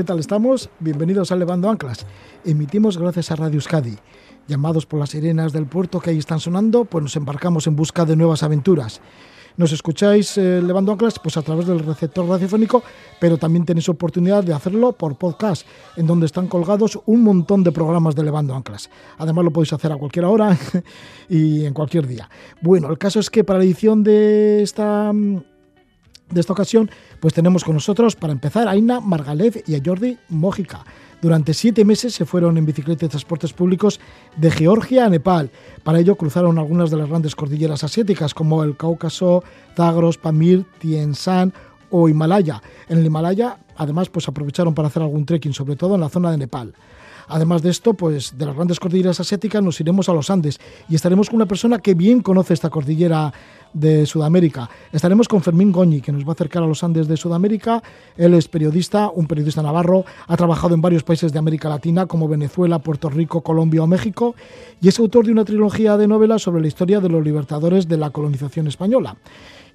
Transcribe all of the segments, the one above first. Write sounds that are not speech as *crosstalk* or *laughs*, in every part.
¿Qué tal estamos? Bienvenidos a Levando Anclas. Emitimos gracias a Radio Euskadi. Llamados por las sirenas del puerto que ahí están sonando, pues nos embarcamos en busca de nuevas aventuras. Nos escucháis eh, Levando Anclas pues a través del receptor radiofónico, pero también tenéis oportunidad de hacerlo por podcast, en donde están colgados un montón de programas de Levando Anclas. Además lo podéis hacer a cualquier hora *laughs* y en cualquier día. Bueno, el caso es que para la edición de esta de esta ocasión, pues tenemos con nosotros, para empezar, a Aina Margalef y a Jordi Mójica. Durante siete meses se fueron en bicicleta de transportes públicos de Georgia a Nepal. Para ello cruzaron algunas de las grandes cordilleras asiáticas como el Cáucaso, Zagros, Pamir, Tien Shan o Himalaya. En el Himalaya, además, pues aprovecharon para hacer algún trekking, sobre todo en la zona de Nepal. Además de esto, pues de las grandes cordilleras asiáticas nos iremos a los Andes y estaremos con una persona que bien conoce esta cordillera de Sudamérica. Estaremos con Fermín Goñi, que nos va a acercar a los Andes de Sudamérica. Él es periodista, un periodista navarro, ha trabajado en varios países de América Latina como Venezuela, Puerto Rico, Colombia o México y es autor de una trilogía de novelas sobre la historia de los libertadores de la colonización española.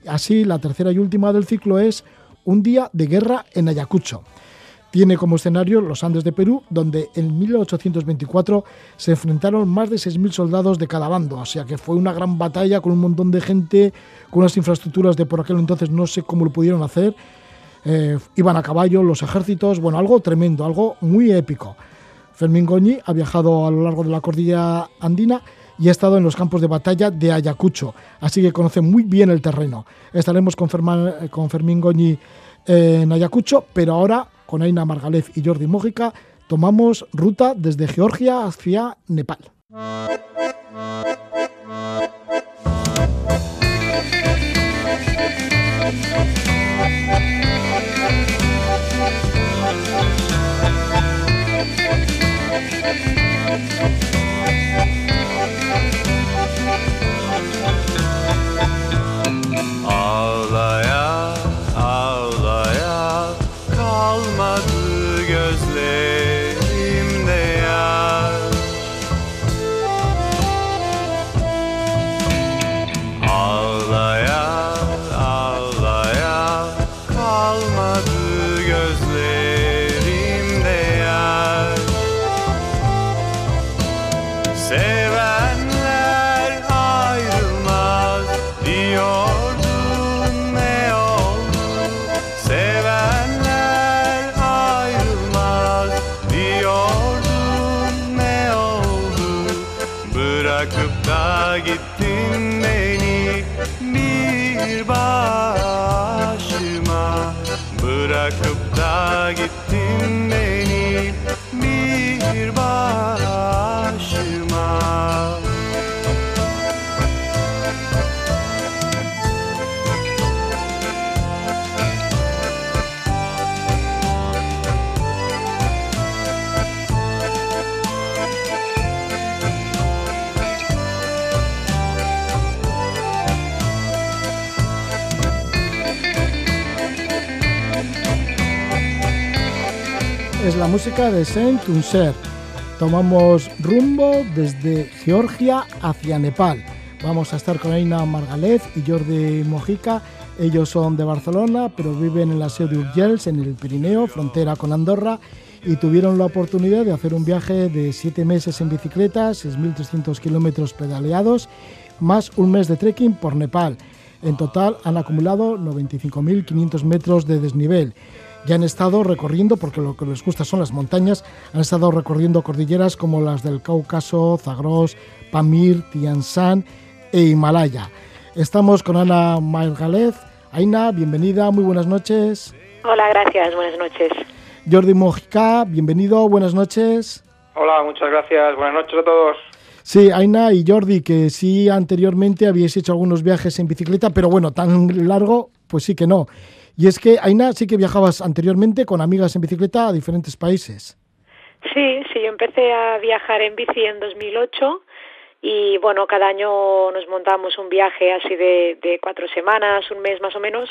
Así, la tercera y última del ciclo es Un día de guerra en Ayacucho. Tiene como escenario los Andes de Perú, donde en 1824 se enfrentaron más de 6.000 soldados de cada bando, o sea que fue una gran batalla con un montón de gente, con unas infraestructuras de por aquel entonces no sé cómo lo pudieron hacer, eh, iban a caballo los ejércitos, bueno, algo tremendo, algo muy épico. Fermín Goñi ha viajado a lo largo de la cordillera andina y ha estado en los campos de batalla de Ayacucho, así que conoce muy bien el terreno. Estaremos con, con Fermín Goñi en Ayacucho, pero ahora con Aina Margalef y Jordi Mójica, tomamos ruta desde Georgia hacia Nepal. Es la música de Saint Unser. Tomamos rumbo desde Georgia hacia Nepal. Vamos a estar con Aina Margalef y Jordi Mojica. Ellos son de Barcelona, pero viven en la ciudad de Urgels, en el Pirineo, frontera con Andorra, y tuvieron la oportunidad de hacer un viaje de siete meses en bicicleta, 6.300 kilómetros pedaleados, más un mes de trekking por Nepal. En total han acumulado 95.500 metros de desnivel ya han estado recorriendo, porque lo que les gusta son las montañas, han estado recorriendo cordilleras como las del Cáucaso, Zagros, Pamir, Tian Shan e Himalaya. Estamos con Ana Margalez. Aina, bienvenida, muy buenas noches. Hola, gracias, buenas noches. Jordi Mojica, bienvenido, buenas noches. Hola, muchas gracias, buenas noches a todos. Sí, Aina y Jordi, que sí anteriormente habíais hecho algunos viajes en bicicleta, pero bueno, tan largo, pues sí que no. Y es que, Aina, sí que viajabas anteriormente con amigas en bicicleta a diferentes países. Sí, sí, yo empecé a viajar en bici en 2008 y bueno, cada año nos montamos un viaje así de, de cuatro semanas, un mes más o menos,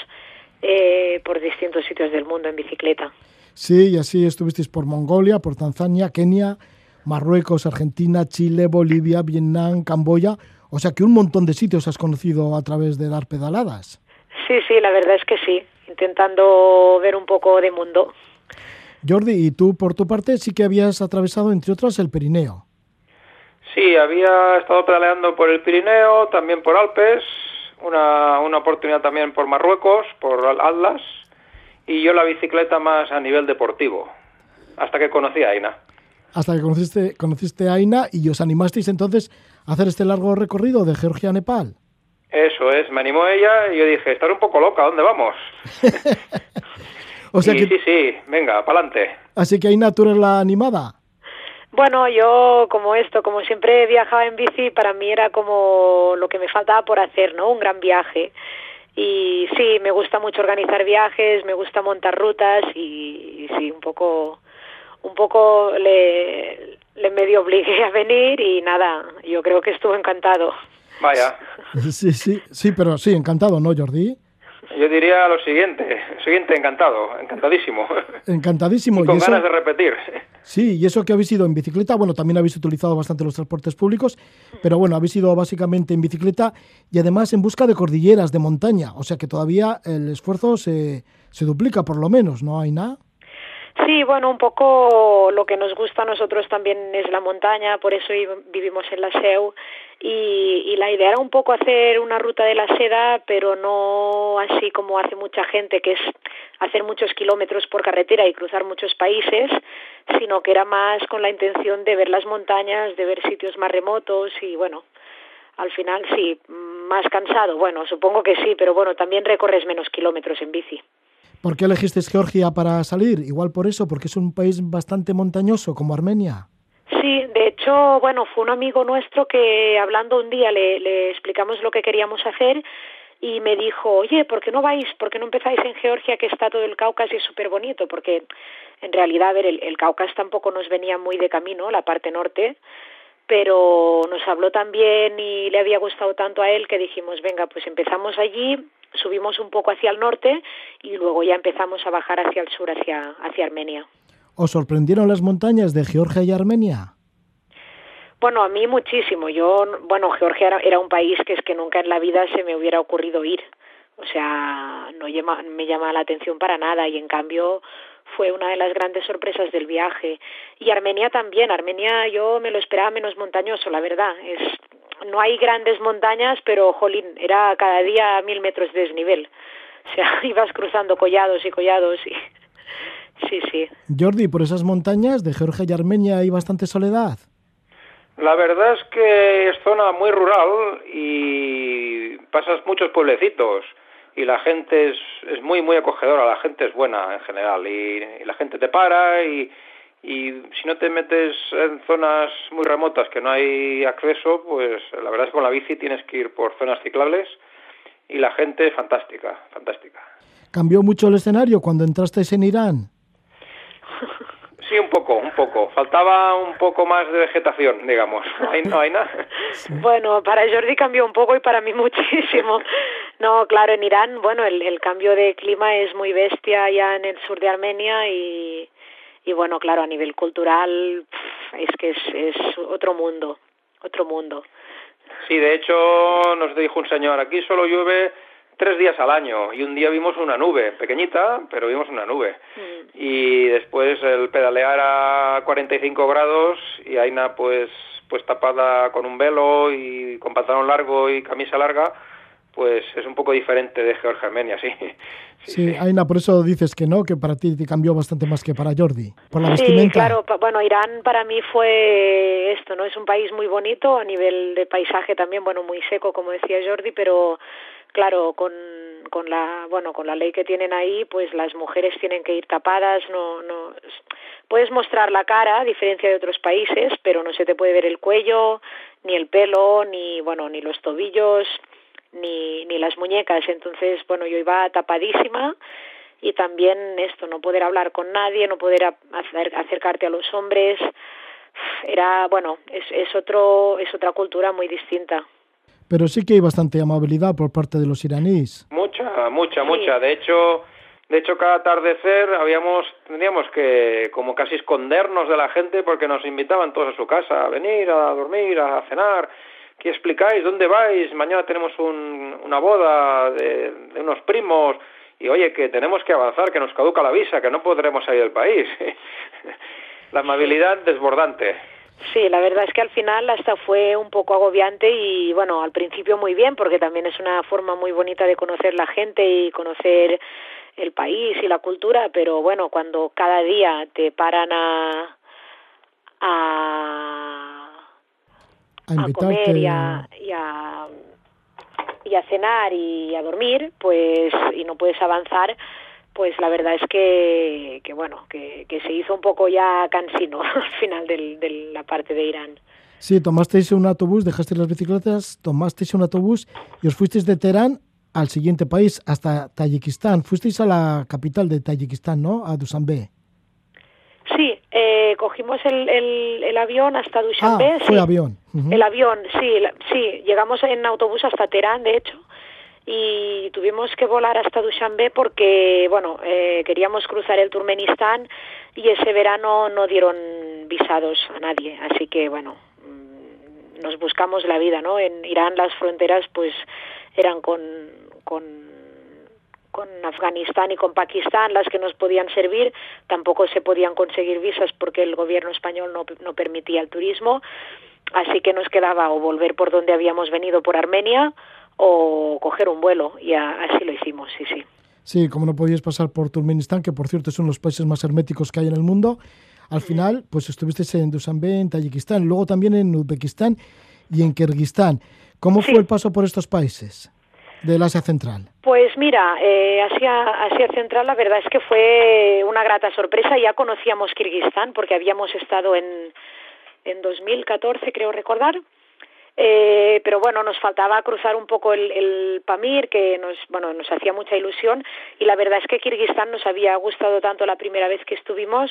eh, por distintos sitios del mundo en bicicleta. Sí, y así estuvisteis por Mongolia, por Tanzania, Kenia, Marruecos, Argentina, Chile, Bolivia, Vietnam, Camboya. O sea que un montón de sitios has conocido a través de dar pedaladas. Sí, sí, la verdad es que sí, intentando ver un poco de mundo. Jordi, y tú por tu parte sí que habías atravesado, entre otras, el Pirineo. Sí, había estado pedaleando por el Pirineo, también por Alpes, una, una oportunidad también por Marruecos, por Atlas, y yo la bicicleta más a nivel deportivo, hasta que conocí a Aina. Hasta que conociste, conociste a Aina y os animasteis entonces a hacer este largo recorrido de Georgia a Nepal. Eso es, me animó ella y yo dije, estar un poco loca, ¿dónde vamos? *laughs* o sea que... Sí, sí, venga, pa'lante. Así que Aina, tú eres la animada. Bueno, yo como esto, como siempre viajaba en bici, para mí era como lo que me faltaba por hacer, ¿no? Un gran viaje. Y sí, me gusta mucho organizar viajes, me gusta montar rutas y, sí, un poco, un poco le, le medio obligué a venir y nada, yo creo que estuvo encantado. Vaya. *laughs* Sí, sí, sí, pero sí, encantado, ¿no, Jordi? Yo diría lo siguiente, siguiente, encantado, encantadísimo. Encantadísimo. *laughs* Y con ganas de repetir. Sí, y eso que habéis ido en bicicleta, bueno, también habéis utilizado bastante los transportes públicos, pero bueno, habéis ido básicamente en bicicleta y además en busca de cordilleras, de montaña, o sea que todavía el esfuerzo se, se duplica por lo menos, ¿no, hay nada? Sí, bueno, un poco lo que nos gusta a nosotros también es la montaña, por eso vivimos en la SEU y, y, la idea era un poco hacer una ruta de la seda, pero no así como hace mucha gente, que es hacer muchos kilómetros por carretera y cruzar muchos países, sino que era más con la intención de ver las montañas, de ver sitios más remotos y bueno, al final sí, más cansado, bueno, supongo que sí, pero bueno, también recorres menos kilómetros en bici. ¿Por qué elegiste Georgia para salir? Igual por eso, porque es un país bastante montañoso como Armenia. Sí, de hecho, bueno, fue un amigo nuestro que hablando un día le, explicamos lo que queríamos hacer y me dijo, oye, ¿por qué no vais? ¿Por qué no empezáis en Georgia que está todo el Cáucaso y es súper bonito? Porque en realidad, ver, el, el Cáucaso tampoco nos venía muy de camino, la parte norte, pero nos habló también y le había gustado tanto a él que dijimos, venga, pues empezamos allí, subimos un poco hacia el norte y luego ya empezamos a bajar hacia el sur, hacia, hacia Armenia. ¿Os sorprendieron las montañas de Georgia y Armenia? Bueno, a mí muchísimo. Yo, bueno, Georgia era, un país que es que nunca en la vida se me hubiera ocurrido ir. O sea, no me llama la atención para nada y en cambio fue una de las grandes sorpresas del viaje. Y Armenia también. Armenia yo me lo esperaba menos montañoso, la verdad. Es, no hay grandes montañas, pero, jolín, era cada día mil metros de desnivel. O sea, *laughs* ibas cruzando collados y collados y... *laughs* Sí, sí. Jordi, por esas montañas de Georgia y Armenia hay bastante soledad. La verdad es que es zona muy rural y pasas muchos pueblecitos y la gente es, es muy, muy acogedora, la gente es buena en general y, la gente te para y, y si no te metes en zonas muy remotas que no hay acceso, pues la verdad es que con la bici tienes que ir por zonas ciclables y la gente es fantástica, fantástica. ¿Cambió mucho el escenario cuando entrasteis en Irán? Sí, un poco, un poco. Faltaba un poco más de vegetación, digamos. Ahí no hay nada. *laughs* Bueno, para Jordi cambió un poco y para mí *laughs* muchísimo. No, claro, en Irán, bueno, el, el cambio de clima es muy bestia ya en el sur de Armenia y, y bueno, claro, a nivel cultural es que es, es otro mundo, otro mundo. Sí, de hecho nos dijo un señor, aquí solo llueve tres días al año y un día vimos una nube, pequeñita, pero vimos una nube. Mm. Y después el pedalear a 45 grados y Aina pues pues tapada con un velo y con pantalón largo y camisa larga, pues es un poco diferente de Georgia Armenia, *laughs* sí. Sí, sí, Aina, por eso dices que no, que para ti te cambió bastante más que para Jordi, por la sí, vestimenta. claro, bueno, Irán para mí fue esto, ¿no? Es un país muy bonito a nivel de paisaje también, bueno, muy seco, como decía Jordi, pero claro, con, con la, bueno, con la ley que tienen ahí, pues las mujeres tienen que ir tapadas, no, no, puedes mostrar la cara, a diferencia de otros países, pero no se te puede ver el cuello, ni el pelo, ni, bueno, ni los tobillos, ni, ni las muñecas. Entonces, bueno, yo iba tapadísima y también esto, no poder hablar con nadie, no poder acer acercarte a los hombres. Era, bueno, es, es, otro, es otra cultura muy distinta. Pero sí que hay bastante amabilidad por parte de los iraníes. Mucha, mucha, sí. mucha. De hecho, de hecho, cada atardecer habíamos, teníamos que como casi escondernos de la gente porque nos invitaban todos a su casa a venir, a dormir, a cenar ¿qué explicáis? ¿Dónde vais? Mañana tenemos una boda de, unos primos y oye, que tenemos que avanzar, que nos caduca la visa, que no podremos salir del país. *laughs* la amabilidad desbordante. Sí, la verdad es que al final hasta fue un poco agobiante y bueno, al principio muy bien porque también es una forma muy bonita de conocer la gente y conocer el país y la cultura, pero bueno, cuando cada día te paran a a, a, comer y a, y a, y a cenar y a dormir, pues y no puedes avanzar, pues la verdad es que, que bueno, que, que, se hizo un poco ya cansino *laughs* al final del, de la parte de Irán. Sí, tomasteis un autobús, dejasteis las bicicletas, tomasteis un autobús y os fuisteis de Teherán al siguiente país, hasta Tayikistán. Fuisteis a la capital de Tayikistán, ¿no? A Dushanbe. Sí, eh, cogimos el, el, avión hasta Dushanbe. Ah, fue avión. El avión, sí, sí. Llegamos en autobús hasta Teherán, de hecho y tuvimos que volar hasta Dushanbe porque, bueno, eh, queríamos cruzar el Turmenistán y ese verano no dieron visados a nadie, así que, bueno, mm, nos buscamos la vida, ¿no? En Irán las fronteras, pues, eran con, con, con Afganistán y con Pakistán las que nos podían servir, tampoco se podían conseguir visas porque el gobierno español no, no permitía el turismo, así que nos quedaba o volver por donde habíamos venido por Armenia, o coger un vuelo y así lo hicimos, sí, sí. Sí, como no podías pasar por Turkmenistán, que por cierto son los países más herméticos que hay en el mundo, al final pues estuviste en Dushanbe, en Tayikistán, luego también en Uzbekistán y en Kirguistán. ¿Cómo fue el paso por estos países del Asia Central? Pues mira, eh, Asia, Asia Central la verdad es que fue una grata sorpresa. Ya conocíamos Kirguistán porque habíamos estado en, en 2014, creo recordar, eh, pero bueno, nos faltaba cruzar un poco el, el, Pamir, que nos, bueno, nos hacía mucha ilusión, y la verdad es que Kirguistán nos había gustado tanto la primera vez que estuvimos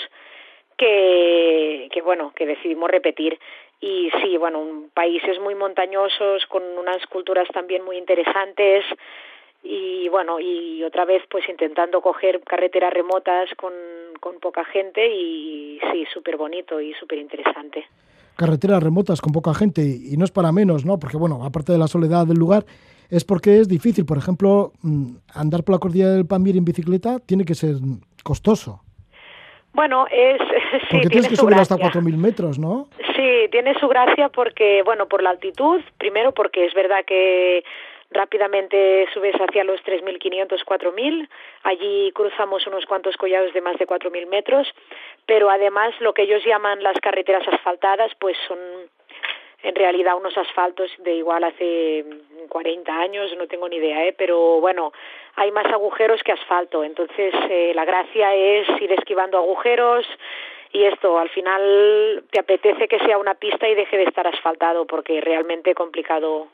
que, que bueno, que decidimos repetir. Y sí, bueno, países muy montañosos, con unas culturas también muy interesantes, y bueno, y otra vez pues intentando coger carreteras remotas con, con poca gente. Y sí, súper bonito y súper interesante carreteras remotas con poca gente y no es para menos, ¿no? Porque, bueno, aparte de la soledad del lugar, es porque es difícil. Por ejemplo, mm, andar por la cordillera del Pamir en bicicleta tiene que ser costoso. Bueno, es *laughs* sí, porque tienes que subir hasta 4.000 metros, ¿no? Sí, tiene su gracia porque, bueno, por la altitud, primero porque es verdad que rápidamente subes hacia los 3.500, 4.000. Allí cruzamos unos cuantos collados de más de 4.000 metros, pero además lo que ellos llaman las carreteras asfaltadas, pues son en realidad unos asfaltos de igual hace 40 años, no tengo ni idea, ¿eh? pero bueno, hay más agujeros que asfalto, entonces eh, la gracia es ir esquivando agujeros y esto al final te apetece que sea una pista y deje de estar asfaltado porque realmente complicado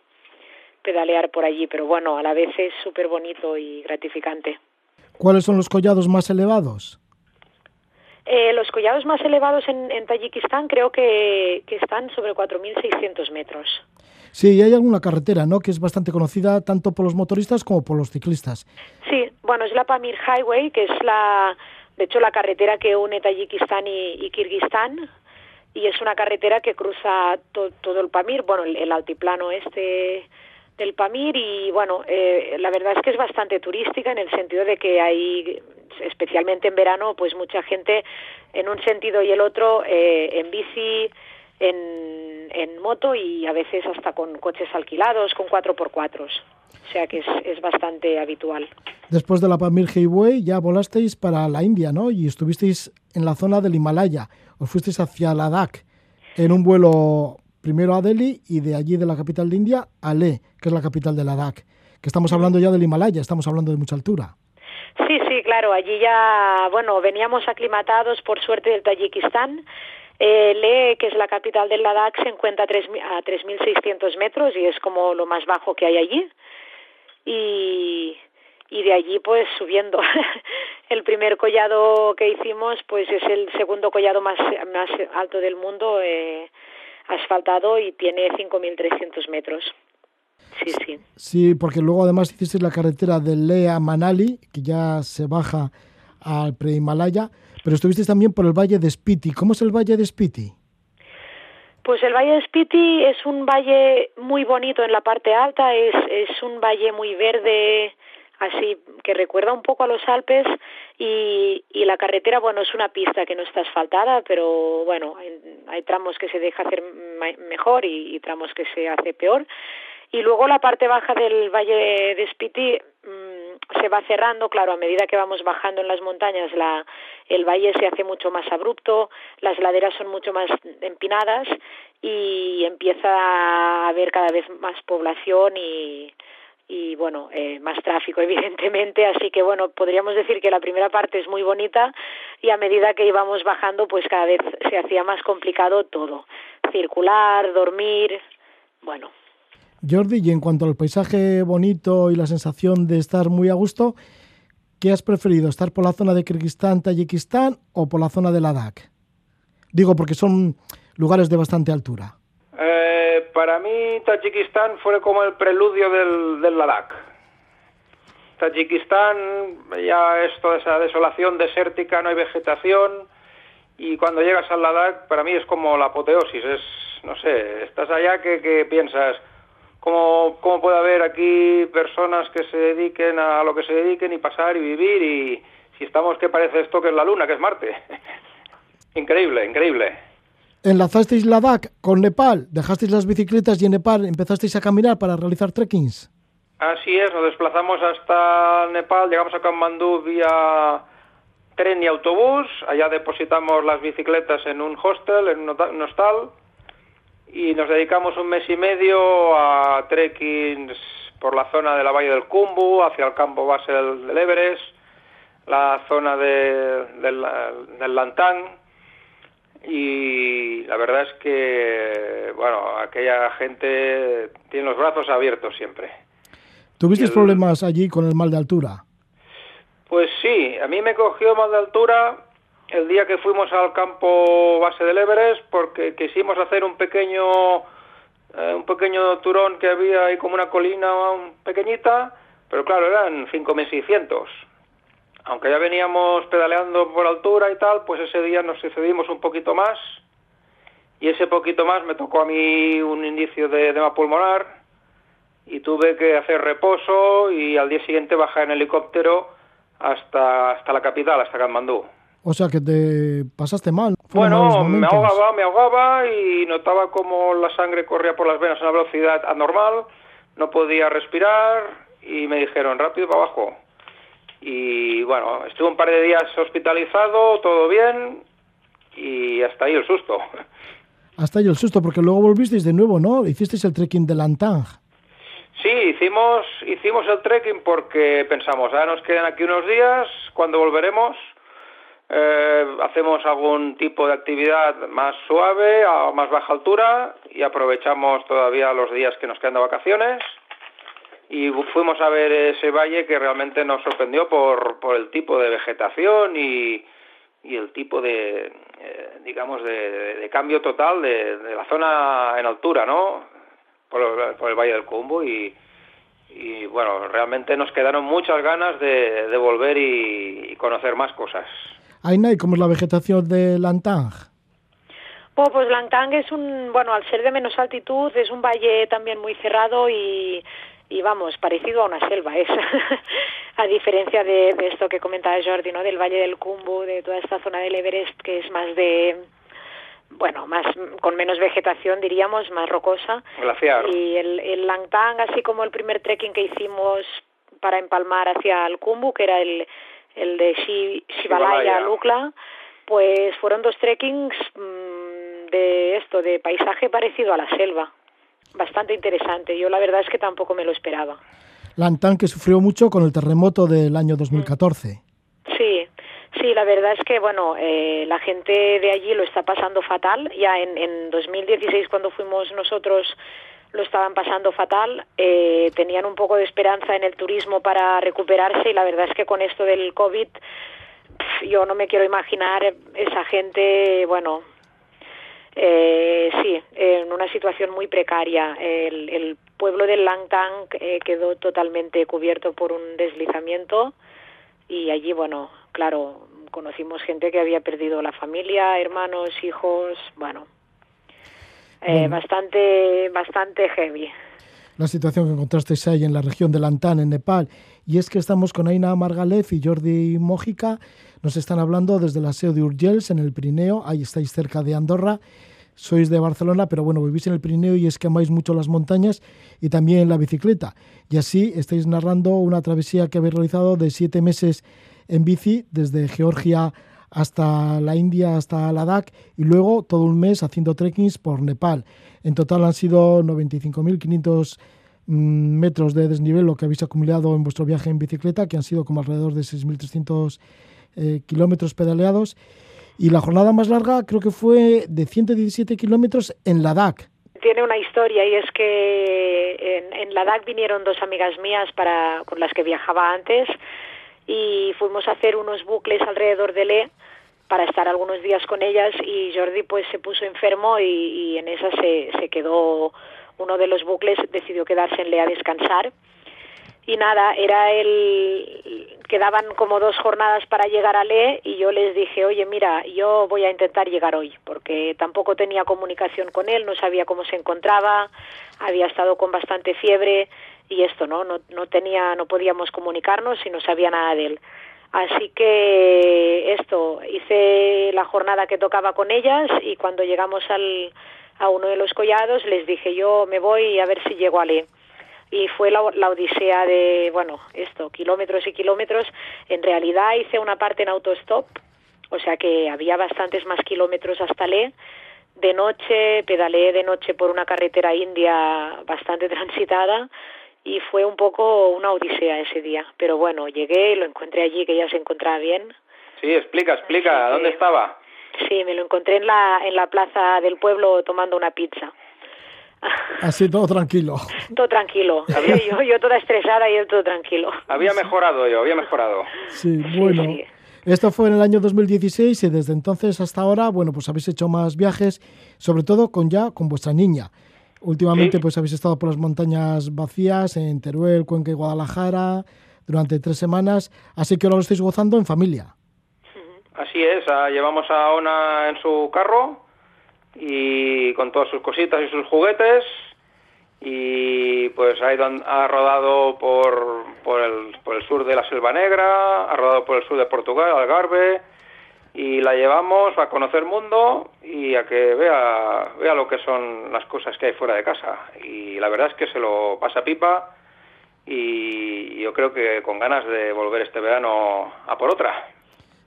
pedalear por allí, pero bueno, a la vez es súper bonito y gratificante. ¿Cuáles son los collados más elevados? Eh, los collados más elevados en, en Tayikistán creo que, que están sobre 4.600 metros. Sí, y hay alguna carretera, ¿no?, que es bastante conocida tanto por los motoristas como por los ciclistas. Sí, bueno, es la Pamir Highway, que es la, de hecho, la carretera que une Tayikistán y, y Kirguistán, y es una carretera que cruza todo el Pamir, bueno, el, el altiplano este del Pamir y bueno, eh, la verdad es que es bastante turística en el sentido de que hay, especialmente en verano, pues mucha gente en un sentido y el otro, eh, en bici, en, en moto y a veces hasta con coches alquilados, con 4x4. O sea que es, es bastante habitual. Después de la Pamir Highway ya volasteis para la India, ¿no? Y estuvisteis en la zona del Himalaya. Os fuisteis hacia Ladakh en un vuelo primero a Delhi y de allí de la capital de India a Leh, que es la capital de Ladakh. Que estamos hablando ya del Himalaya, estamos hablando de mucha altura. Sí, sí, claro, allí ya, bueno, veníamos aclimatados por suerte del Tayikistán. Eh, que es la capital del Ladakh, se encuentra a 3.600 metros y es como lo más bajo que hay allí. Y, y de allí pues subiendo. *laughs* el primer collado que hicimos pues es el segundo collado más, más alto del mundo. Eh, asfaltado y tiene 5.300 metros. Sí, sí. Sí, porque luego además hiciste la carretera de Lea Manali, que ya se baja al pre-Himalaya, pero estuviste también por el valle de Spiti. ¿Cómo es el valle de Spiti? Pues el Valle de Spiti es un valle muy bonito en la parte alta, es, es un valle muy verde, así que recuerda un poco a los Alpes y, y la carretera, bueno, es una pista que no está asfaltada, pero bueno, hay, tramos que se deja hacer mejor y, tramos que se hace peor. Y luego la parte baja del Valle de Spiti mmm, se va cerrando, claro, a medida que vamos bajando en las montañas, la, el valle se hace mucho más abrupto, las laderas son mucho más empinadas y empieza a haber cada vez más población y, y bueno, eh, más tráfico *laughs* evidentemente, así que bueno, podríamos decir que la primera parte es muy bonita y a medida que íbamos bajando pues cada vez se hacía más complicado todo, circular, dormir, bueno. Jordi, y en cuanto al paisaje bonito y la sensación de estar muy a gusto, ¿qué has preferido? ¿Estar por la zona de Kirguistán, Tayikistán o por la zona de Ladakh? Digo porque son lugares de bastante altura para mí Tayikistán fue como el preludio del, del Ladakh. Tayikistán ya es toda esa desolación desértica, no hay vegetación y cuando llegas al Ladakh para mí es como la apoteosis, es, no sé, estás allá que, piensas, ¿cómo, ¿cómo puede haber aquí personas que se dediquen a lo que se dediquen y pasar y vivir y si estamos, ¿qué parece esto que es la Luna, que es Marte? *laughs* increíble, increíble enlazasteis Ladakh con Nepal, dejasteis las bicicletas y en Nepal empezasteis a caminar para realizar trekkings. Así es, nos desplazamos hasta Nepal, llegamos a Kathmandú vía tren y autobús, allá depositamos las bicicletas en un hostel, en un hostal, y nos dedicamos un mes y medio a trekkings por la zona de la Valle del Kumbu, hacia el campo base del, Everest, la zona de, del, del Lantán, y la verdad es que, bueno, aquella gente tiene los brazos abiertos siempre. ¿Tuviste problemas allí con el mal de altura? Pues sí, a mí me cogió mal de altura el día que fuimos al campo base del Everest porque quisimos hacer un pequeño eh, un pequeño turón que había ahí como una colina pequeñita, pero claro, eran 5.600 aunque ya veníamos pedaleando por altura y tal, pues ese día nos excedimos un poquito más y ese poquito más me tocó a mí un indicio de edema pulmonar y tuve que hacer reposo y al día siguiente bajar en helicóptero hasta, hasta la capital, hasta Katmandú. O sea que te pasaste mal. Bueno, me ahogaba, me ahogaba y notaba como la sangre corría por las venas a una velocidad anormal, no podía respirar y me dijeron rápido para abajo y bueno, estuve un par de días hospitalizado, todo bien y hasta ahí el susto. Hasta ahí el susto, porque luego volvisteis de nuevo, ¿no? Hicisteis el trekking de Lantang. Sí, hicimos, hicimos el trekking porque pensamos, ahora nos quedan aquí unos días, cuando volveremos eh, hacemos algún tipo de actividad más suave, a más baja altura y aprovechamos todavía los días que nos quedan de vacaciones y fuimos a ver ese valle que realmente nos sorprendió por, por el tipo de vegetación y, y el tipo de, eh, digamos, de, cambio total de, la zona en altura, ¿no? Por, el Valle del Cumbo y, y, bueno, realmente nos quedaron muchas ganas de, de volver y, conocer más cosas. Aina, ¿y cómo es la vegetación de Lantang? Oh, pues Lantang es un, bueno, al ser de menos altitud, es un valle también muy cerrado y y vamos, parecido a una selva es, *laughs* a diferencia de, esto que comentaba Jordi, ¿no? Del Valle del Cumbu, de toda esta zona del Everest que es más de, bueno, más con menos vegetación, diríamos, más rocosa. Glaciar. Y el, el Langtang, así como el primer trekking que hicimos para empalmar hacia el Kumbu, que era el, el de Shivalaya, Lukla, pues fueron dos trekkings mm, de esto, de paisaje parecido a la selva bastante interesante. Yo la verdad es que tampoco me lo esperaba. Lantán que sufrió mucho con el terremoto del año 2014. Sí, sí, la verdad es que bueno, eh, la gente de allí lo está pasando fatal. Ya en, en 2016 cuando fuimos nosotros lo estaban pasando fatal, eh, tenían un poco de esperanza en el turismo para recuperarse y la verdad es que con esto del COVID yo no me quiero imaginar esa gente, bueno, eh, sí, en una situación muy precaria. El, pueblo de Langtang eh, quedó totalmente cubierto por un deslizamiento y allí, bueno, claro, conocimos gente que había perdido la familia, hermanos, hijos, bueno. eh, bastante, bastante heavy. La situación que encontrasteis ahí en la región de Lantán, en Nepal, y es que estamos con Aina Margalef y Jordi Mójica, nos están hablando desde la SEO de Urgels, en el Pirineo, ahí estáis cerca de Andorra, sois de Barcelona, pero bueno, vivís en el Pirineo y es que amáis mucho las montañas y también la bicicleta. Y así estáis narrando una travesía que habéis realizado de siete meses en bici, desde Georgia hasta la India, hasta Ladakh, y luego todo un mes haciendo trekkings por Nepal. En total han sido 95.500 mm, metros de desnivel lo que habéis acumulado en vuestro viaje en bicicleta, que han sido como alrededor de 6.300 eh, kilómetros pedaleados. Y la jornada más larga creo que fue de 117 kilómetros en Ladakh. Tiene una historia y es que en, en Ladakh vinieron dos amigas mías para, con las que viajaba antes y fuimos a hacer unos bucles alrededor de Le para estar algunos días con ellas y Jordi pues se puso enfermo y, y en esa se, se quedó uno de los bucles decidió quedarse en Le a descansar y nada, era el quedaban como dos jornadas para llegar a Le y yo les dije, oye, mira, yo voy a intentar llegar hoy, porque tampoco tenía comunicación con él, no sabía cómo se encontraba, había estado con bastante fiebre y esto, ¿no? No, no tenía, no podíamos comunicarnos y no sabía nada de él. Así que esto, hice la jornada que tocaba con ellas y cuando llegamos al, a uno de los collados les dije yo me voy a ver si llego a Le y fue la, la, odisea de, bueno, esto, kilómetros y kilómetros. En realidad hice una parte en autostop, o sea que había bastantes más kilómetros hasta Le. De noche, pedaleé de noche por una carretera india bastante *laughs* transitada y fue un poco una odisea ese día. Pero bueno, llegué, lo encontré allí, que ya se encontraba bien. Sí, explica, explica, ¿dónde estaba? Sí, me lo encontré en la, en la plaza del pueblo tomando una pizza. Así todo tranquilo. Todo tranquilo. yo, yo toda estresada y él todo tranquilo. Había mejorado yo, había mejorado. Sí, bueno. Sí, sí. Esto fue en el año 2016 y desde entonces hasta ahora, bueno, pues habéis hecho más viajes, sobre todo con ya con vuestra niña. Últimamente ¿Sí? pues habéis estado por las montañas vacías en Teruel, Cuenca y Guadalajara durante tres semanas, así que ahora lo estáis gozando en familia. Así es, llevamos a Ona en su carro y con todas sus cositas y sus juguetes y pues ha, ha rodado por, por, el, por el sur de la Selva Negra, ha rodado por el sur de Portugal, Algarve y la llevamos a conocer mundo y a que vea, vea lo que son las cosas que hay fuera de casa y la verdad es que se lo pasa pipa y yo creo que con ganas de volver este verano a por otra.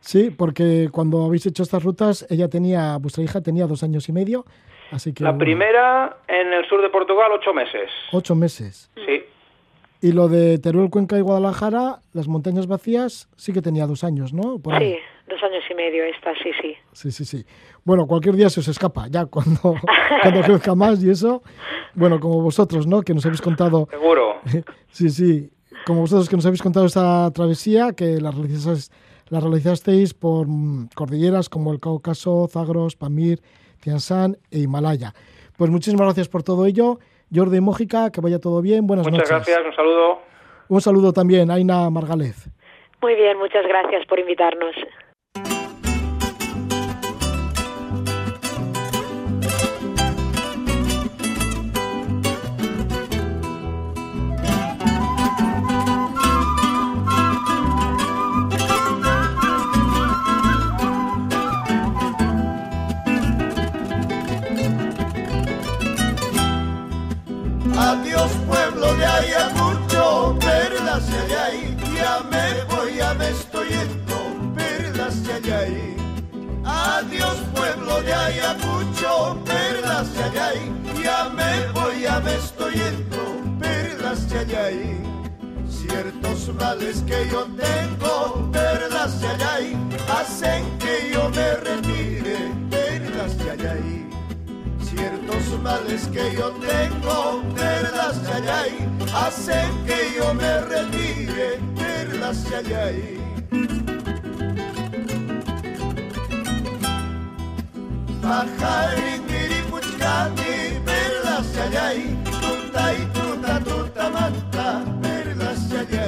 Sí, porque cuando habéis hecho estas rutas, ella tenía, vuestra hija tenía dos años y medio, así que... La bueno, primera en el sur de Portugal, ocho meses. Ocho meses. Sí. Y lo de Teruel, Cuenca y Guadalajara, las montañas vacías, sí que tenía dos años, ¿no? Por sí, dos años y medio esta, sí, sí. Sí, sí, sí. Bueno, cualquier día se os escapa, ya cuando, *laughs* cuando crezca más y eso. Bueno, como vosotros, ¿no? Que nos habéis contado... Seguro. *laughs* sí, sí. Como vosotros que nos habéis contado esta travesía, que la realizasteis la realizasteis por cordilleras como el Cáucaso, Zagros, Pamir, Tian Shan e Himalaya. Pues muchísimas gracias por todo ello. Jordi Mójica, que vaya todo bien. Buenas muchas noches. Muchas gracias, un saludo. Un saludo también, Aina Margalez. Muy bien, muchas gracias por invitarnos. Adiós pueblo de Ayacucho, perlas de ahí, ya me voy, ya me estoy yendo, perlas de ahí. Adiós pueblo de Ayacucho, perlas de ahí, ya me voy, ya me estoy yendo, perlas de ahí. Ciertos males que yo tengo, perlas de ahí, hacen que yo me retire, perlas de ahí ciertos males que yo tengo, perlas allá hacen que yo me retire, perlas allá. Pajarín, miripuchcani, perlas allá, tuta y tuta, tuta manta, perlas allá.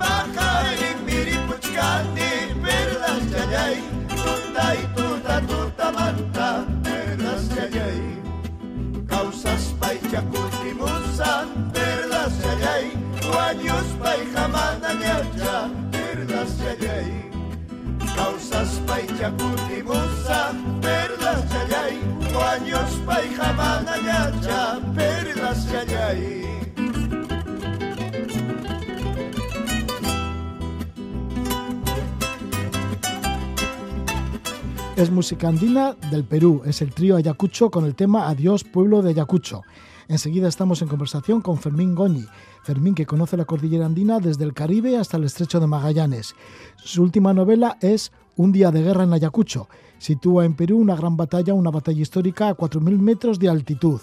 Pajarín, miripuchcani, perlas allá, tuta y tuta, tota manta, perdes de llei. Causes pai ja continuant, perdes de llei. Guanyos pai jamant a miatja, perdes de llei. Causes pai ja continuant, perdes de llei. Guanyos pai jamant a miatja, perdes de. Es música andina del Perú, es el trío Ayacucho con el tema Adiós pueblo de Ayacucho. Enseguida estamos en conversación con Fermín Goñi. Fermín que conoce la cordillera andina desde el Caribe hasta el estrecho de Magallanes. Su última novela es Un día de guerra en Ayacucho. Sitúa en Perú una gran batalla, una batalla histórica a 4.000 metros de altitud.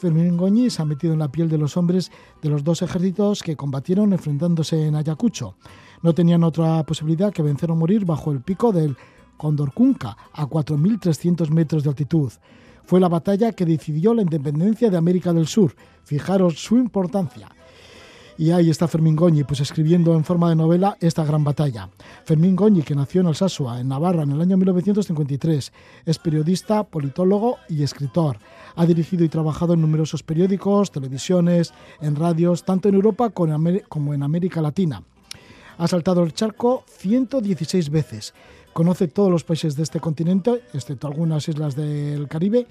Fermín Goñi se ha metido en la piel de los hombres de los dos ejércitos que combatieron enfrentándose en Ayacucho. No tenían otra posibilidad que vencer o morir bajo el pico del Condorcunca, a 4.300 metros de altitud. Fue la batalla que decidió la independencia de América del Sur. Fijaros su importancia. Y ahí está Fermín Goñi, pues escribiendo en forma de novela esta gran batalla. Fermín Goñi, que nació en Alsasua, en Navarra, en el año 1953, es periodista, politólogo y escritor. Ha dirigido y trabajado en numerosos periódicos, televisiones, en radios, tanto en Europa como en América Latina. Ha saltado el charco 116 veces Conoce todos los países de este continente, excepto algunas islas del Caribe,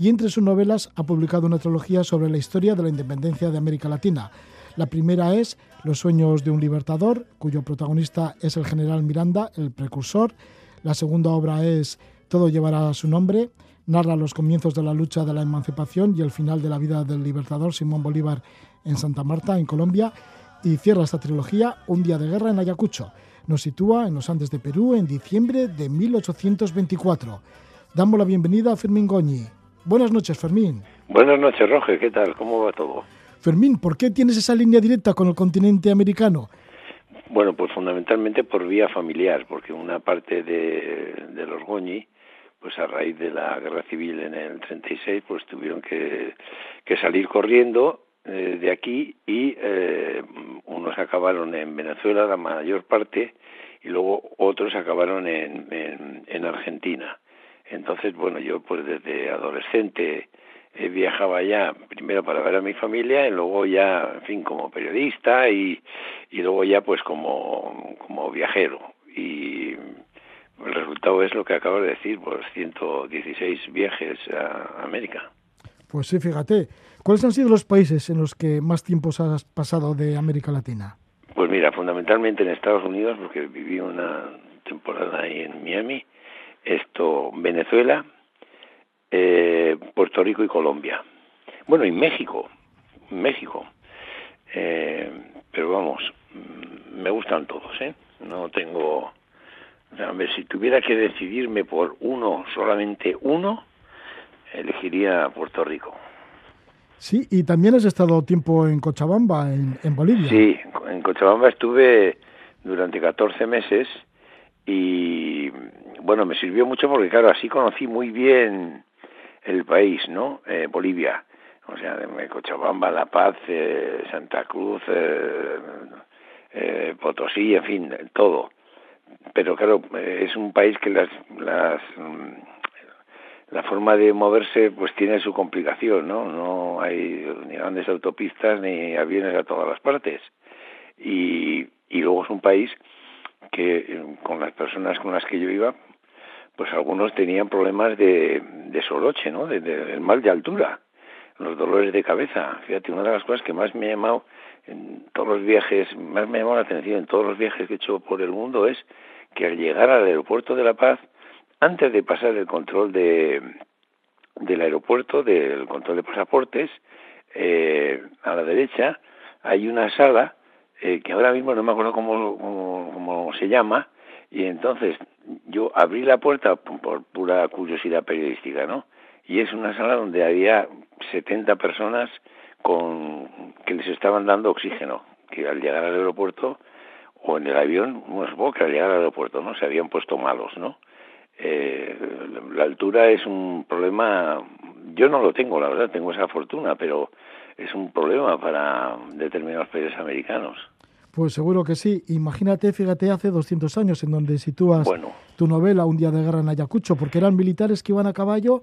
y entre sus novelas ha publicado una trilogía sobre la historia de la independencia de América Latina. La primera es Los sueños de un libertador, cuyo protagonista es el general Miranda, el precursor. La segunda obra es Todo llevará su nombre, narra los comienzos de la lucha de la emancipación y el final de la vida del libertador Simón Bolívar en Santa Marta, en Colombia. Y cierra esta trilogía Un día de guerra en Ayacucho nos sitúa en los Andes de Perú en diciembre de 1824. Damos la bienvenida a Fermín Goñi. Buenas noches, Fermín. Buenas noches, Roger. ¿Qué tal? ¿Cómo va todo? Fermín, ¿por qué tienes esa línea directa con el continente americano? Bueno, pues fundamentalmente por vía familiar, porque una parte de, los Goñi, pues a raíz de la guerra civil en el 36, pues tuvieron que, que salir corriendo eh, de aquí y eh, unos acabaron en Venezuela, la mayor parte, y luego otros acabaron en, en, Argentina. Entonces, bueno, yo pues desde adolescente eh, viajaba ya primero para ver a mi familia y luego ya, en fin, como periodista y, y luego ya pues como, como viajero. Y el resultado es lo que acabo de decir, pues 116 viajes a América. Pues sí, fíjate. ¿Cuáles han sido los países en los que más tiempo has pasado de América Latina? Pues mira, fundamentalmente en Estados Unidos, porque viví una temporada ahí en Miami, esto, Venezuela, eh, Puerto Rico y Colombia. Bueno, y México, México. Eh, pero vamos, mm, me gustan todos, ¿eh? No tengo... A ver, si tuviera que decidirme por uno, solamente uno, elegiría Puerto Rico. Sí, y también has estado tiempo en Cochabamba, en, en Bolivia. Sí, en Cochabamba estuve durante 14 meses y bueno, me sirvió mucho porque claro, así conocí muy bien el país, ¿no? Eh, Bolivia, o sea, de Cochabamba, La Paz, eh, Santa Cruz, eh, eh, Potosí, en fin, todo. Pero claro, es un país que las, las la forma de moverse pues tiene su complicación, ¿no? No hay ni grandes autopistas ni aviones a todas las partes. Y, y luego es un país que con las personas con las que yo iba, pues algunos tenían problemas de, de soroche, ¿no? De, mal de altura, los dolores de cabeza. Fíjate, una de las cosas que más me ha llamado en todos los viajes, más me ha llamado la atención en todos los viajes que he hecho por el mundo es que al llegar al aeropuerto de La Paz, antes de pasar el control de, del aeropuerto, del control de pasaportes, eh, a la derecha hay una sala eh, que ahora mismo no me acuerdo cómo, cómo, se llama, y entonces yo abrí la puerta por pura curiosidad periodística, ¿no? Y es una sala donde había 70 personas con que les estaban dando oxígeno, que al llegar al aeropuerto o en el avión, bueno, supongo que al llegar al aeropuerto, ¿no? Se habían puesto malos, ¿no? Eh, la altura es un problema, yo no lo tengo, la verdad, tengo esa fortuna, pero es un problema para determinados países americanos. Pues seguro que sí. Imagínate, fíjate, hace 200 años en donde sitúas tu novela Un día de guerra en Ayacucho, porque eran militares que iban a caballo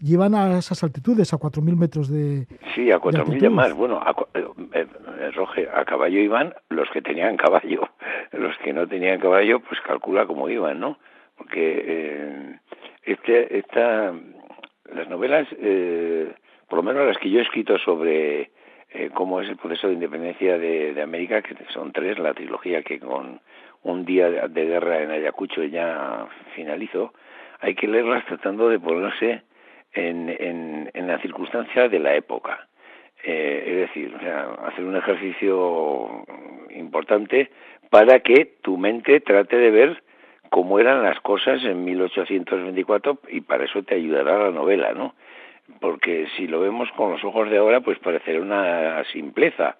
llevan a esas altitudes, a 4.000 metros de Sí, a 4.000 ya más. Bueno, a, eh, eh, a caballo iban los que tenían caballo. *laughs* Los que no tenían caballo, pues calcula cómo iban, ¿no? Porque eh, este, esta, las novelas, eh, por lo menos las que yo he escrito sobre eh, cómo es el proceso de independencia de, de, América, que son tres, la trilogía que con un día de, guerra en Ayacucho ya finalizó, hay que leerlas tratando de ponerse en, en, en la circunstancia de la época. Eh, es decir, o sea, hacer un ejercicio importante para que tu mente trate de ver cómo eran las cosas en 1824 y para eso te ayudará la novela, ¿no? Porque si lo vemos con los ojos de ahora, pues parecerá una simpleza,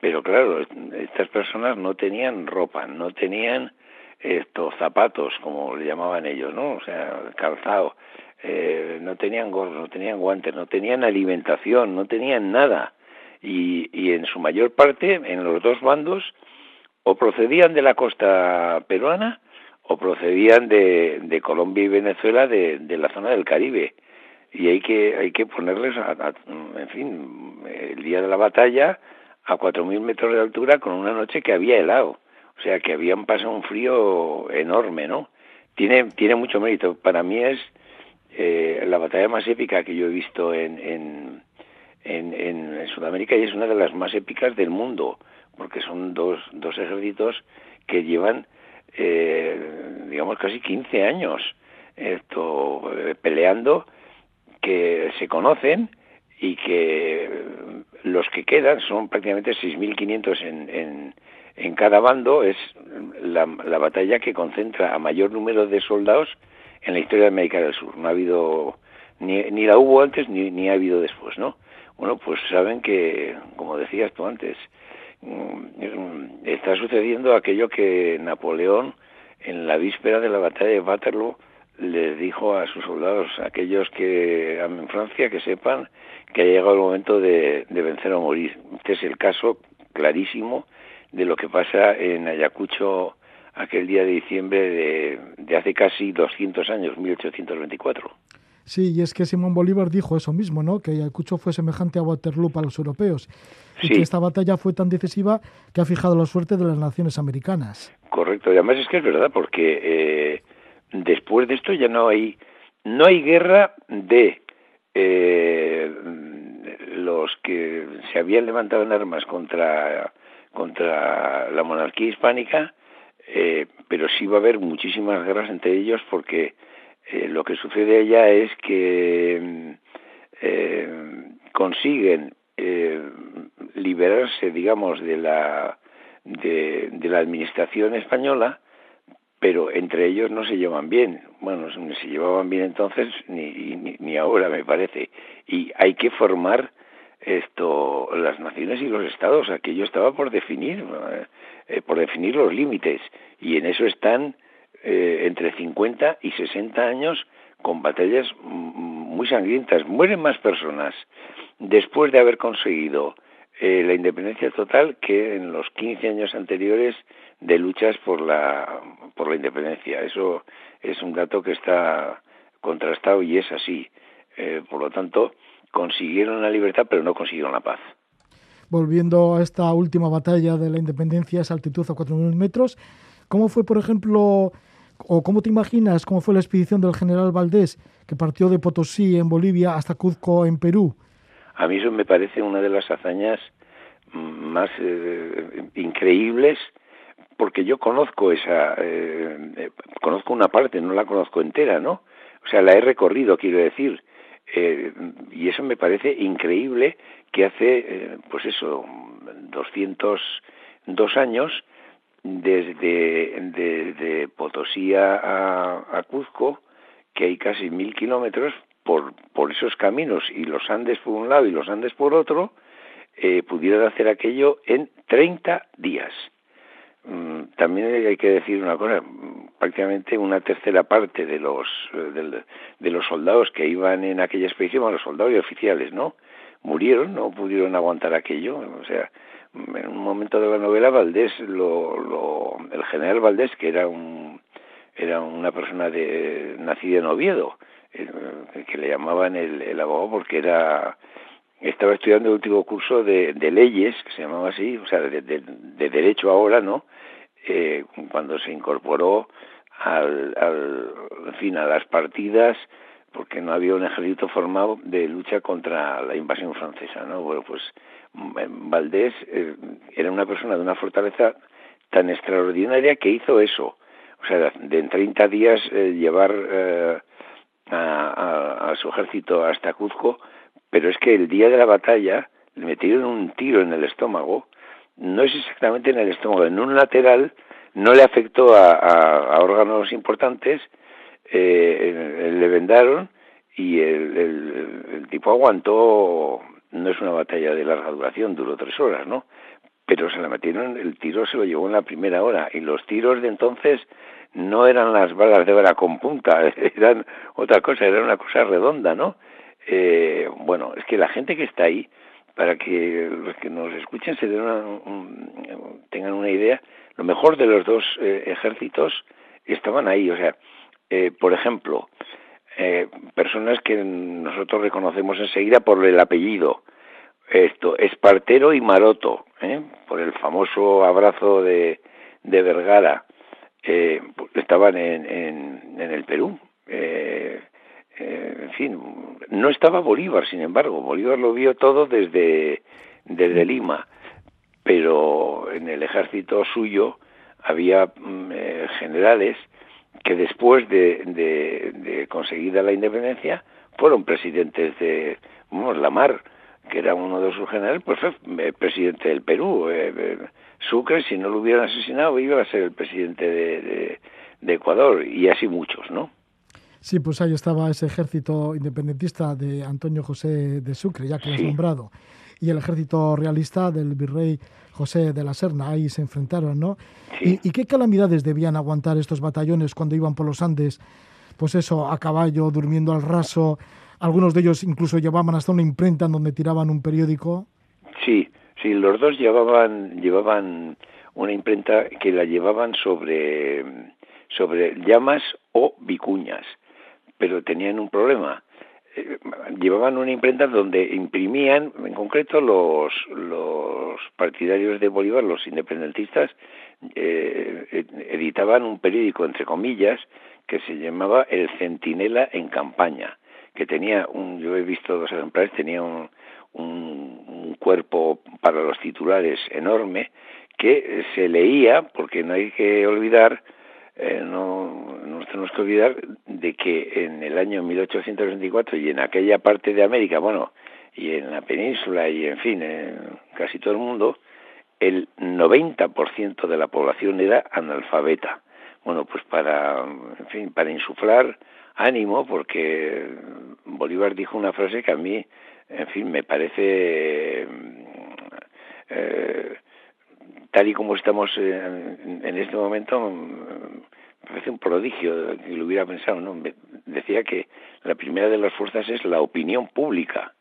pero claro, estas personas no tenían ropa, no tenían estos zapatos, como le llamaban ellos, ¿no? O sea, calzado, eh, no tenían gorros, no tenían guantes, no tenían alimentación, no tenían nada. Y, y en su mayor parte, en los dos bandos, o procedían de la costa peruana o procedían de, de Colombia y Venezuela de, de, la zona del Caribe. Y hay que hay que ponerles a, en fin el día de la batalla a cuatro mil metros de altura con una noche que había helado. O sea que habían pasado un frío enorme no tiene tiene mucho mérito. Para mí es eh, la batalla más épica que yo he visto en, en en, en Sudamérica y es una de las más épicas del mundo porque son dos dos ejércitos que llevan eh, digamos, casi 15 años esto, eh, peleando, que se conocen y que los que quedan son prácticamente 6.500 en, en, en cada bando, es la, la batalla que concentra a mayor número de soldados en la historia de América del Sur. No ha habido, ni, ni la hubo antes ni, ni ha habido después, ¿no? Bueno, pues saben que, como decías tú antes, está sucediendo aquello que Napoleón en la víspera de la batalla de Waterloo les dijo a sus soldados, aquellos que amen Francia, que sepan que ha llegado el momento de, de vencer o morir. Este es el caso clarísimo de lo que pasa en Ayacucho aquel día de diciembre de, de hace casi 200 años, 1824. Sí, y es que Simón Bolívar dijo eso mismo, ¿no? Que Ayacucho fue semejante a Waterloo para los europeos. Y que esta batalla fue tan decisiva que ha fijado la suerte de las naciones americanas. Correcto, y además es que es verdad, porque eh, después de esto ya no hay, no hay guerra de eh, los que se habían levantado en armas contra, contra la monarquía hispánica, eh, pero sí va a haber muchísimas guerras entre ellos porque eh, lo que sucede allá es que eh, consiguen eh, liberarse, digamos, de la, de, de, la administración española, pero entre ellos no se llevan bien. Bueno, no se llevaban bien entonces ni, ni, ni ahora, me parece. Y hay que formar esto las naciones y los estados aquello estaba por definir eh, por definir los límites y en eso están eh, entre 50 y 60 años con batallas muy sangrientas. Mueren más personas después de haber conseguido eh, la independencia total que en los 15 años anteriores de luchas por la, por la independencia. Eso es un dato que está contrastado y es así. Eh, por lo tanto, consiguieron la libertad, pero no consiguieron la paz. Volviendo a esta última batalla de la independencia, esa altitud a 4.000 metros, ¿cómo fue, por ejemplo, ¿O cómo te imaginas cómo fue la expedición del general Valdés, que partió de Potosí, en Bolivia, hasta Cuzco, en Perú? A mí eso me parece una de las hazañas más eh, increíbles, porque yo conozco esa, eh, eh, conozco una parte, no la conozco entera, ¿no? O sea, la he recorrido, quiero decir, y eso me parece increíble que hace, pues eso, 202 años, desde, desde Potosí a, a, Cuzco, que hay casi mil kilómetros por, por esos caminos y los Andes por un lado y los Andes por otro, eh, pudieron hacer aquello en 30 días. Mm, también hay que decir una cosa, prácticamente una tercera parte de los, de, de los soldados que iban en aquella expedición, los soldados y oficiales, ¿no? Murieron, no pudieron aguantar aquello, o sea, en un momento de la novela Valdés lo, lo, el general Valdés que era un era una persona de nacida en Oviedo que le llamaban el, el abogado porque era estaba estudiando el último curso de, leyes, que se llamaba así, o sea, de, de, de derecho ahora, ¿no? Eh, cuando se incorporó al, al, fin, a las partidas, porque no había un ejército formado de lucha contra la invasión francesa, ¿no? Bueno, pues Valdés eh, era una persona de una fortaleza tan extraordinaria que hizo eso. O sea, de en 30 días eh, llevar eh, a, su ejército hasta Cuzco, pero es que el día de la batalla le metieron un tiro en el estómago, no es exactamente en el estómago, en un lateral, no le afectó a, órganos importantes, eh, le vendaron y el, el, tipo aguantó, no es una batalla de larga duración, duró tres horas, ¿no? Pero se la metieron, el tiro se lo llevó en la primera hora y los tiros de entonces no eran las balas de bala con punta, *laughs* eran otra cosa, era una cosa redonda, ¿no? Eh, bueno, es que la gente que está ahí, para que los que nos escuchen se den una, un, tengan una idea, lo mejor de los dos eh, ejércitos estaban ahí, o sea, eh, por ejemplo, eh, personas que nosotros reconocemos enseguida por el apellido, esto, Espartero y Maroto, ¿eh? por el famoso abrazo de, de Vergara, eh, estaban en, en, en el Perú. Eh, eh, en fin, no estaba Bolívar, sin embargo, Bolívar lo vio todo desde, desde Lima, pero en el ejército suyo había mm, generales que después de, de, de, conseguida la independencia fueron presidentes de bueno, Lamar, que era uno de sus generales, pues fue eh, presidente del Perú. Eh, eh, Sucre, si no lo hubieran asesinado, iba a ser el presidente de, de, de Ecuador, y así muchos, ¿no? Sí, pues ahí estaba ese ejército independentista de Antonio José de Sucre, ya que lo has nombrado, y el ejército realista del virrey José de la Serna, ahí se enfrentaron, ¿no? Sí. ¿Y, ¿Y, qué calamidades debían aguantar estos batallones cuando iban por los Andes? Pues eso, a caballo, durmiendo al raso, algunos de ellos incluso llevaban hasta una imprenta en donde tiraban un periódico. Sí, sí, los dos llevaban, llevaban una imprenta que la llevaban sobre, sobre llamas o vicuñas pero tenían un problema. Eh, llevaban una imprenta donde imprimían, en concreto los, los partidarios de Bolívar, los independentistas, eh, editaban un periódico, entre comillas, que se llamaba El Centinela en Campaña, que tenía un, yo he visto dos ejemplares, tenía un, un, un cuerpo para los titulares enorme, que se leía, porque no hay que olvidar, eh, no, no tenemos que olvidar de que en el año 1824 y en aquella parte de América, bueno, y en la península y en fin, casi todo el mundo, el 90% de la población era analfabeta. Bueno, pues para, en fin, para insuflar ánimo, porque Bolívar dijo una frase que a mí, en fin, me parece eh, tal y como estamos en, en este momento, me parece un prodigio que lo hubiera pensado, ¿no? Decía que la primera de las fuerzas es la opinión pública.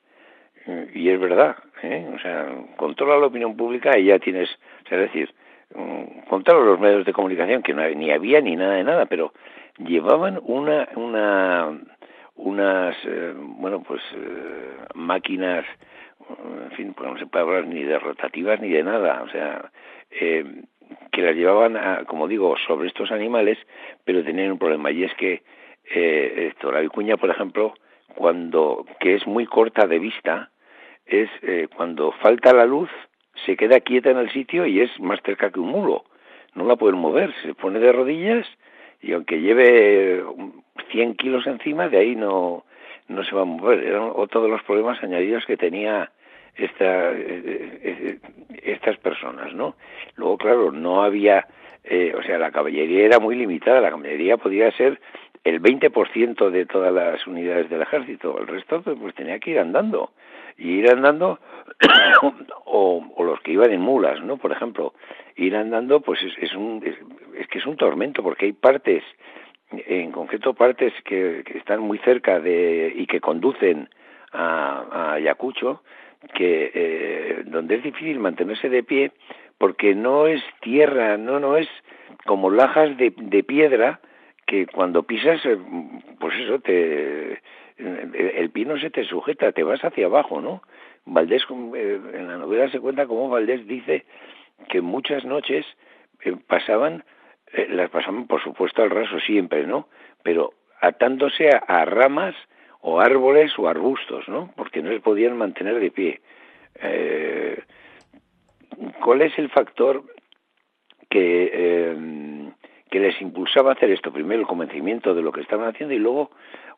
Y es verdad, ¿eh? O sea, controla la opinión pública y ya tienes, o sea, es decir, mm, controla los medios de comunicación, que no, ni había ni nada de nada, pero llevaban una, una, unas, eh, bueno, pues eh, máquinas en fin, pues no se puede hablar ni de rotativas ni de nada, o sea, eh, que las llevaban, a, como digo, sobre estos animales, pero tenían un problema, y es que eh, esto, la vicuña, por ejemplo, cuando, que es muy corta de vista, es eh, cuando falta la luz, se queda quieta en el sitio y es más cerca que un mulo, no la pueden mover, se pone de rodillas y aunque lleve 100 kilos encima, de ahí no, no se va a mover. Eran otro de los problemas añadidos que tenía esta, eh, estas personas, ¿no? Luego, claro, no había, eh, o sea, la caballería era muy limitada, la caballería podía ser el 20% de todas las unidades del ejército, el resto pues, tenía que ir andando, y ir andando, *coughs* o, o, los que iban en mulas, ¿no? Por ejemplo, ir andando, pues es, es un, es, es que es un tormento, porque hay partes en concreto partes que, que, están muy cerca de y que conducen a, a Ayacucho, que eh, donde es difícil mantenerse de pie porque no es tierra, no no es como lajas de, de piedra que cuando pisas pues eso, te, el pino se te sujeta, te vas hacia abajo, ¿no? Valdés, eh, en la novela se cuenta cómo Valdés dice que muchas noches eh, pasaban, eh, las pasaban por supuesto al raso siempre, ¿no? Pero atándose a, ramas o árboles o arbustos, ¿no? Porque no se podían mantener de pie. ¿Cuál es el factor que, que les impulsaba a hacer esto? Primero el convencimiento de lo que estaban haciendo y luego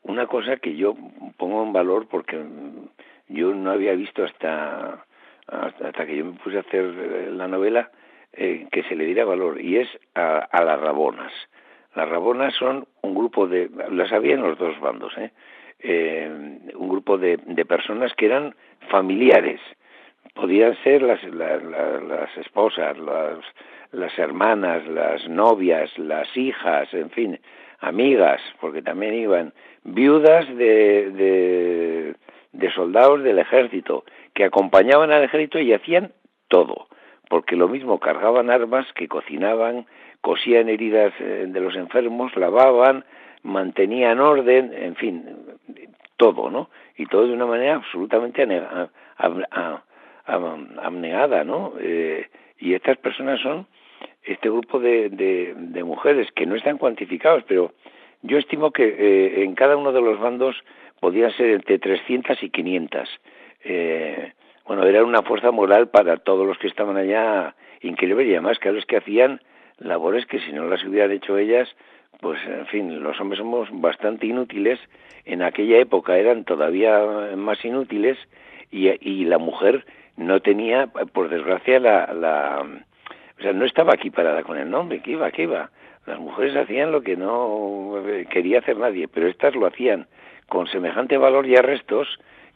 una cosa que yo pongo en valor porque yo no había visto hasta hasta que yo me puse a hacer eh, la novela eh, que se le diera valor y es a, las rabonas. Las rabonas son un grupo de, las había en los dos bandos, ¿eh? Un grupo de, de, personas que eran familiares. Podían ser las, las, esposas, las, las hermanas, las novias, las hijas, en fin, amigas, porque también iban viudas de, de, soldados del ejército, que acompañaban al ejército y hacían todo, porque lo mismo cargaban armas, que cocinaban, cosían heridas eh, de los enfermos, lavaban, mantenían orden, en fin, todo, ¿no? Y todo de una manera absolutamente abnegada, ¿no? Eh, y estas personas son este grupo de, de, mujeres que no están cuantificados, pero yo estimo que eh, en cada uno de los bandos podían ser entre 300 y 500. Eh, bueno, era una fuerza moral para todos los que estaban allá increíble y además que a los que hacían labores que si no las hubieran hecho ellas, pues en fin, los hombres somos bastante inútiles, en aquella época eran todavía más inútiles y, la mujer no tenía, por desgracia, la, la, o sea, no estaba aquí parada con el nombre, que iba, que iba. Las mujeres hacían lo que no quería hacer nadie, pero estas lo hacían con semejante valor y arrestos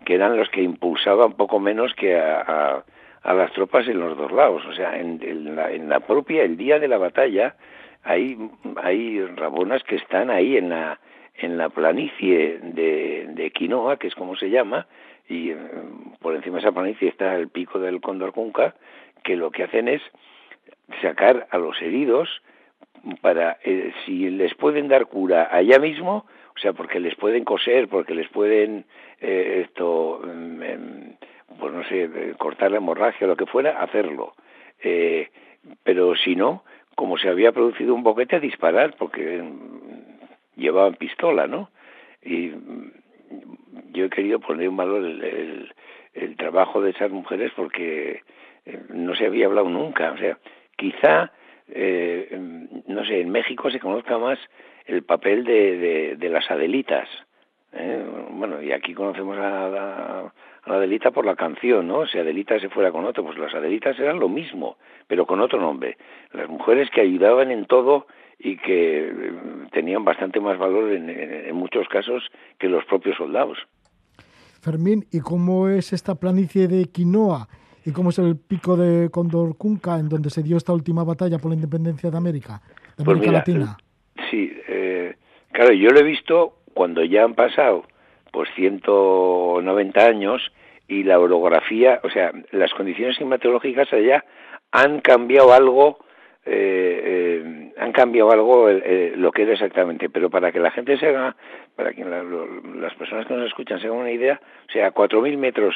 que eran los que impulsaban poco menos que a, a, las tropas en los dos lados. O sea, en, la, en, la, propia, el día de la batalla, hay, hay rabonas que están ahí en la, en la planicie de, de Quinoa, que es como se llama, y eh, por encima de esa planicie está el pico del Cóndor Cunca, que lo que hacen es sacar a los heridos para eh, si les pueden dar cura allá mismo, o sea, porque les pueden coser, porque les pueden eh, esto, mm, em, pues no sé, eh, cortar la hemorragia o lo que fuera, hacerlo. pero si no, como se había producido un boquete, disparar, porque mm, llevaban pistola, ¿no? Y mm, yo he querido poner en valor el, el trabajo de esas mujeres porque no se había hablado nunca, o sea, quizá, eh, no sé, en México se conozca más el papel de, de, las Adelitas. ¿Eh? Bueno, y aquí conocemos a la, a la, Adelita por la canción, ¿no? Si Adelita se fuera con otro, pues las Adelitas eran lo mismo, pero con otro nombre. Las mujeres que ayudaban en todo y que eh, tenían bastante más valor en, en muchos casos que los propios soldados. Fermín, ¿y cómo es esta planicie de quinoa? ¿Y cómo es el pico de Condorcunca, en donde se dio esta última batalla por la independencia de América, de pues América Latina? Sí, eh, claro, yo lo he visto cuando ya han pasado pues 190 años y la orografía, o sea, las condiciones climatológicas allá han cambiado algo, eh, eh, han cambiado algo lo que era exactamente, pero para que la gente se haga, para que las personas que nos escuchan se hagan una idea, o sea, a 4.000 metros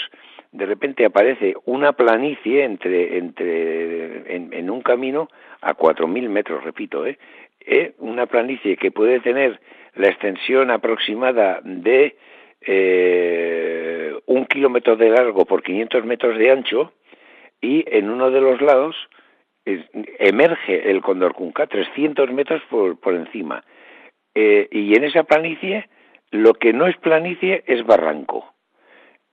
de repente aparece una planicie entre, entre, en, un camino a 4.000 metros, repito, ¿eh? ¿Eh? una planicie que puede tener la extensión aproximada de eh, un kilómetro de largo por 500 metros de ancho y en uno de los lados emerge el Condorcunca 300 metros por, por encima. Eh, y en esa planicie lo que no es planicie es barranco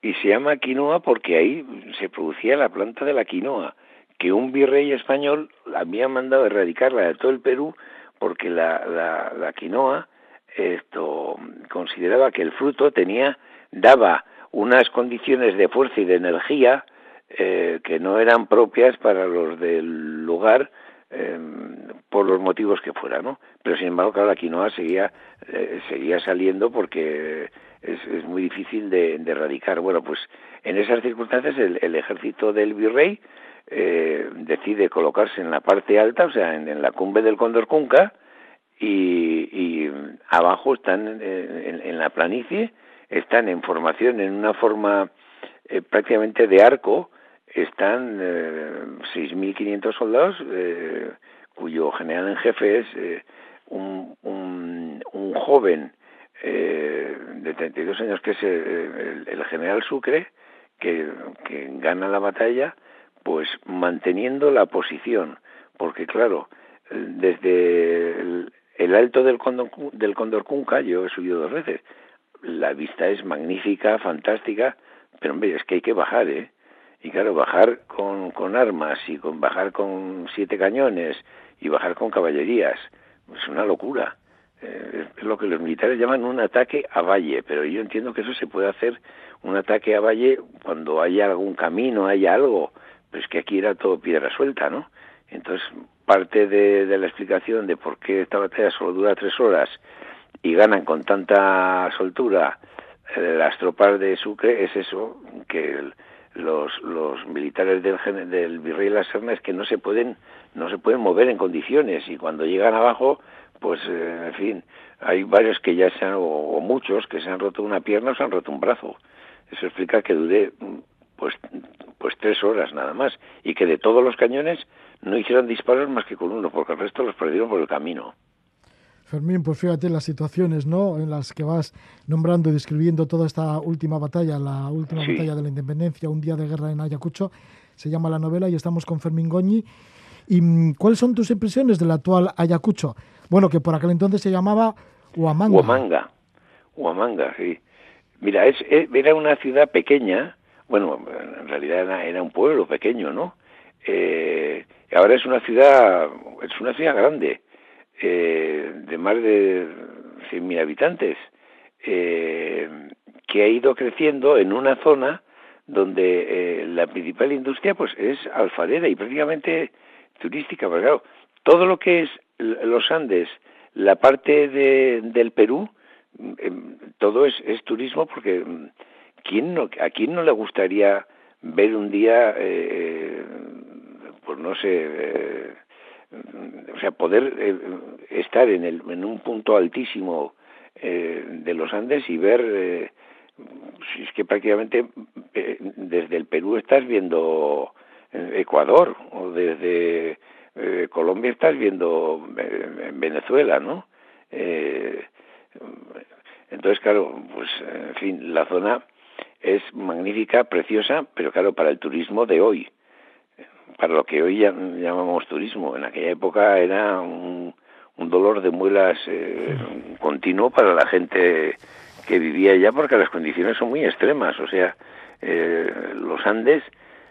y se llama quinoa porque ahí se producía la planta de la quinoa, que un virrey español había mandado erradicarla de todo el Perú porque la, la, la quinoa esto consideraba que el fruto tenía daba unas condiciones de fuerza y de energía eh, que no eran propias para los del lugar eh, por los motivos que fuera, ¿no? Pero sin embargo, claro, la quinoa seguía eh, seguía saliendo porque es, muy difícil de, erradicar. Bueno, pues en esas circunstancias el, ejército del virrey eh, decide colocarse en la parte alta, o sea, en, la cumbre del Cóndor Cunca, y, abajo están en, la planicie, están en formación en una forma eh, prácticamente de arco, están eh, 6.500 soldados, eh, cuyo general en jefe es eh, un, un, un, joven de 32 años que es el, general Sucre, que gana la batalla, pues manteniendo la posición, porque claro, desde el, el alto del Condor, del Cunca, yo he subido dos veces. La vista es magnífica, fantástica, pero hombre, es que hay que bajar, ¿eh? Y claro, bajar con, con armas y con bajar con siete cañones y bajar con caballerías, es una locura. Eh, es lo que los militares llaman un ataque a valle, pero yo entiendo que eso se puede hacer un ataque a valle cuando haya algún camino, haya algo, pues que aquí era todo piedra suelta, ¿no? Entonces, parte de, la explicación de por qué esta batalla solo dura tres horas y ganan con tanta soltura eh, las tropas de Sucre es eso, que los, los militares del, del virrey de la Serna es que no se pueden no se pueden mover en condiciones y cuando llegan abajo pues eh, en fin hay varios que ya se han o, muchos que se han roto una pierna o se han roto un brazo eso explica que dure pues pues tres horas nada más y que de todos los cañones no hicieron disparos más que con uno, porque el resto los perdieron por el camino. Fermín, pues fíjate las situaciones ¿no? en las que vas nombrando y describiendo toda esta última batalla, la última batalla de la independencia, un día de guerra en Ayacucho, se llama la novela y estamos con Fermín Goñi. ¿Y mm, cuáles son tus impresiones del actual Ayacucho? Bueno, que por aquel entonces se llamaba Huamanga. Huamanga, Huamanga, sí. Mira, es, era una ciudad pequeña, bueno, en realidad era, un pueblo pequeño, ¿no? Eh, ahora es una ciudad, es una ciudad grande, eh, de más de 100.000 habitantes, eh, que ha ido creciendo en una zona donde eh, la principal industria pues es alfarera y prácticamente turística, porque claro, todo lo que es los Andes, la parte de, del Perú, em, todo es, es turismo porque mm, ¿quién no, a quién no le gustaría ver un día eh, pues no sé, eh, o sea, poder eh, estar en, el, en un punto altísimo eh, de los Andes y ver, si es que prácticamente desde el Perú estás viendo Ecuador o desde Colombia estás viendo Venezuela, ¿no? entonces, claro, pues, en fin, la zona es magnífica, preciosa, pero claro, para el turismo de hoy para lo que hoy llamamos turismo. En aquella época era un, dolor de muelas eh, continuo para la gente que vivía allá porque las condiciones son muy extremas. O sea, eh, los Andes,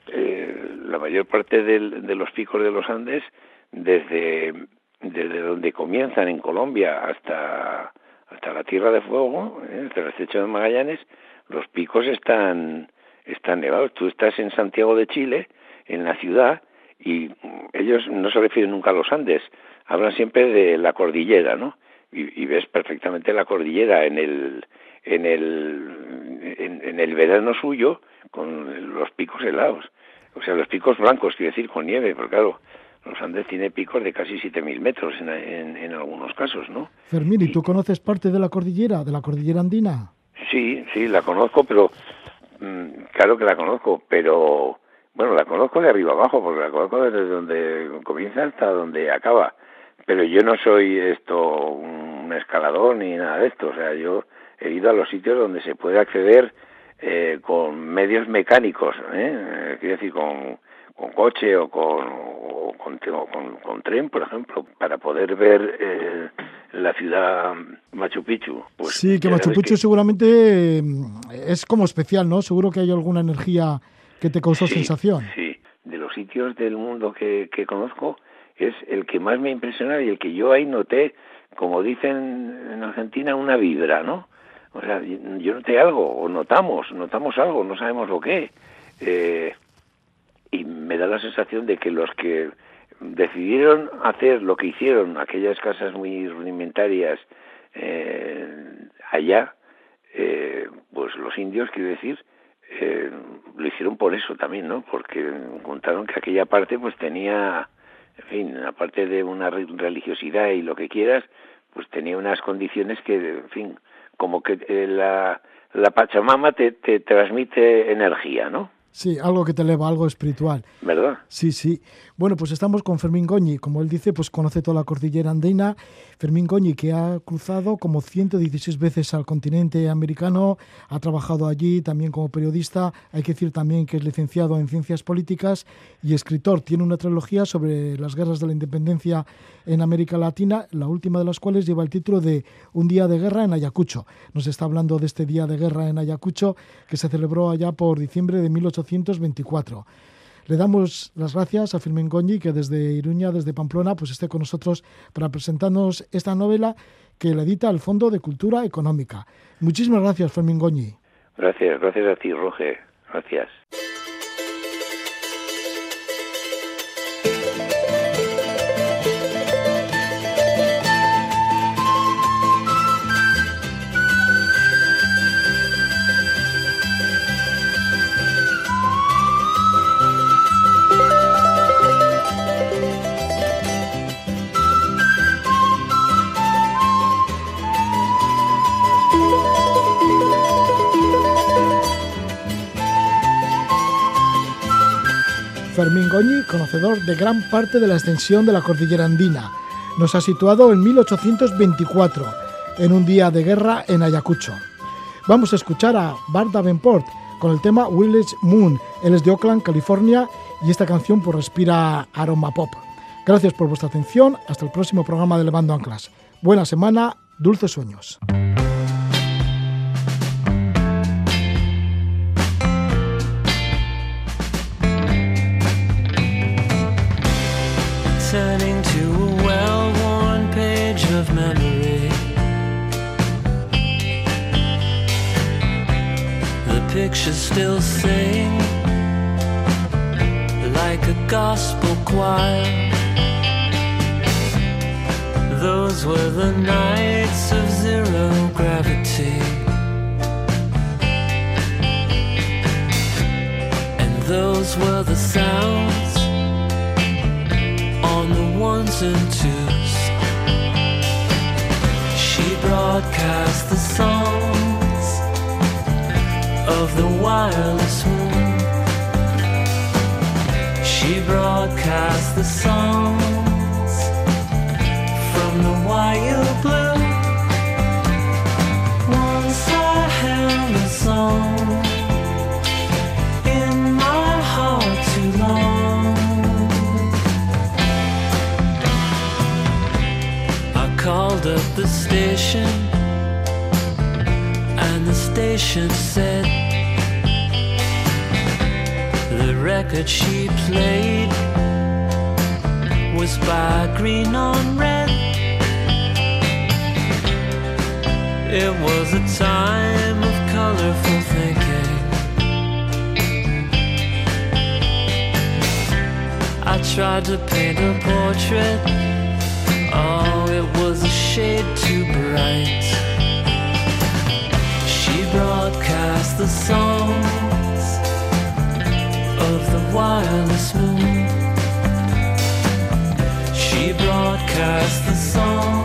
eh, la mayor parte de los picos de los Andes, desde, desde donde comienzan en Colombia hasta, hasta la Tierra de Fuego, hasta el estrecho de Magallanes, los picos están, están nevados. Tú estás en Santiago de Chile, en la ciudad y ellos no se refieren nunca a los Andes, hablan siempre de la cordillera, ¿no? Y, ves perfectamente la cordillera en el en el en, el verano suyo con los picos helados, o sea, los picos blancos, quiero decir, con nieve, porque claro, los Andes tiene picos de casi 7.000 metros en, en, algunos casos, ¿no? Fermín, ¿y tú conoces parte de la cordillera, de la cordillera andina? Sí, sí, la conozco, pero mm, claro que la conozco, pero bueno, la conozco de arriba abajo, porque la conozco desde donde comienza hasta donde acaba. Pero yo no soy esto un escalador ni nada de esto. O sea, yo he ido a los sitios donde se puede acceder eh, con medios mecánicos, ¿eh? quiero decir, con, coche o con, o con, tren, por ejemplo, para poder ver eh, la ciudad Machu Picchu. Pues sí, que Machu Picchu seguramente mm, es como especial, ¿no? Seguro que hay alguna energía ¿Qué te causó sensación? Sí, de los sitios del mundo que, que conozco es el que más me impresionó y el que yo ahí noté, como dicen en Argentina, una vibra, ¿no? O sea, yo noté algo, o notamos, notamos algo, no sabemos lo que. Eh, y me da la sensación de que los que decidieron hacer lo que hicieron, aquellas casas muy rudimentarias eh, allá, eh, pues los indios, quiero decir, eh, lo hicieron por eso también, ¿no? Porque contaron que aquella parte pues tenía, en fin, aparte de una religiosidad y lo que quieras, pues tenía unas condiciones que, en fin, como que eh, la, la Pachamama te, te transmite energía, ¿no? Sí, algo que te eleva, algo espiritual. ¿Verdad? Sí, sí. Bueno, pues estamos con Fermín Goñi, como él dice, pues conoce toda la cordillera andina. Fermín Goñi, que ha cruzado como 116 veces al continente americano, ha trabajado allí también como periodista, hay que decir también que es licenciado en ciencias políticas y escritor. Tiene una trilogía sobre las guerras de la independencia en América Latina, la última de las cuales lleva el título de Un día de guerra en Ayacucho. Nos está hablando de este día de guerra en Ayacucho que se celebró allá por diciembre de 1824. Le damos las gracias a Firmin Goñi, que desde Iruña, desde Pamplona, pues esté con nosotros para presentarnos esta novela que le edita el Fondo de Cultura Económica. Muchísimas gracias, Fermín Goñi. Gracias, gracias a ti, Roger. Gracias. Fermín Goñi, conocedor de gran parte de la extensión de la cordillera andina. Nos ha situado en 1824, en un día de guerra en Ayacucho. Vamos a escuchar a Bart Davenport con el tema Village Moon. Él es de Oakland, California, y esta canción pues, respira aroma pop. Gracias por vuestra atención. Hasta el próximo programa de Levando Anclas. Buena semana, dulces sueños. Pictures still sing like a gospel choir. Those were the nights of zero gravity. And those were the sounds on the ones and twos. She broadcast wireless moon. She broadcast the songs from the wild blue. Once I held a song in my heart too long. I called up the station, and the station said record she played was by Green on Red. It was a time of colorful thinking. I tried to paint a portrait. Oh, it was a shade too bright. She broadcast the songs of the wireless moon. She broadcast the songs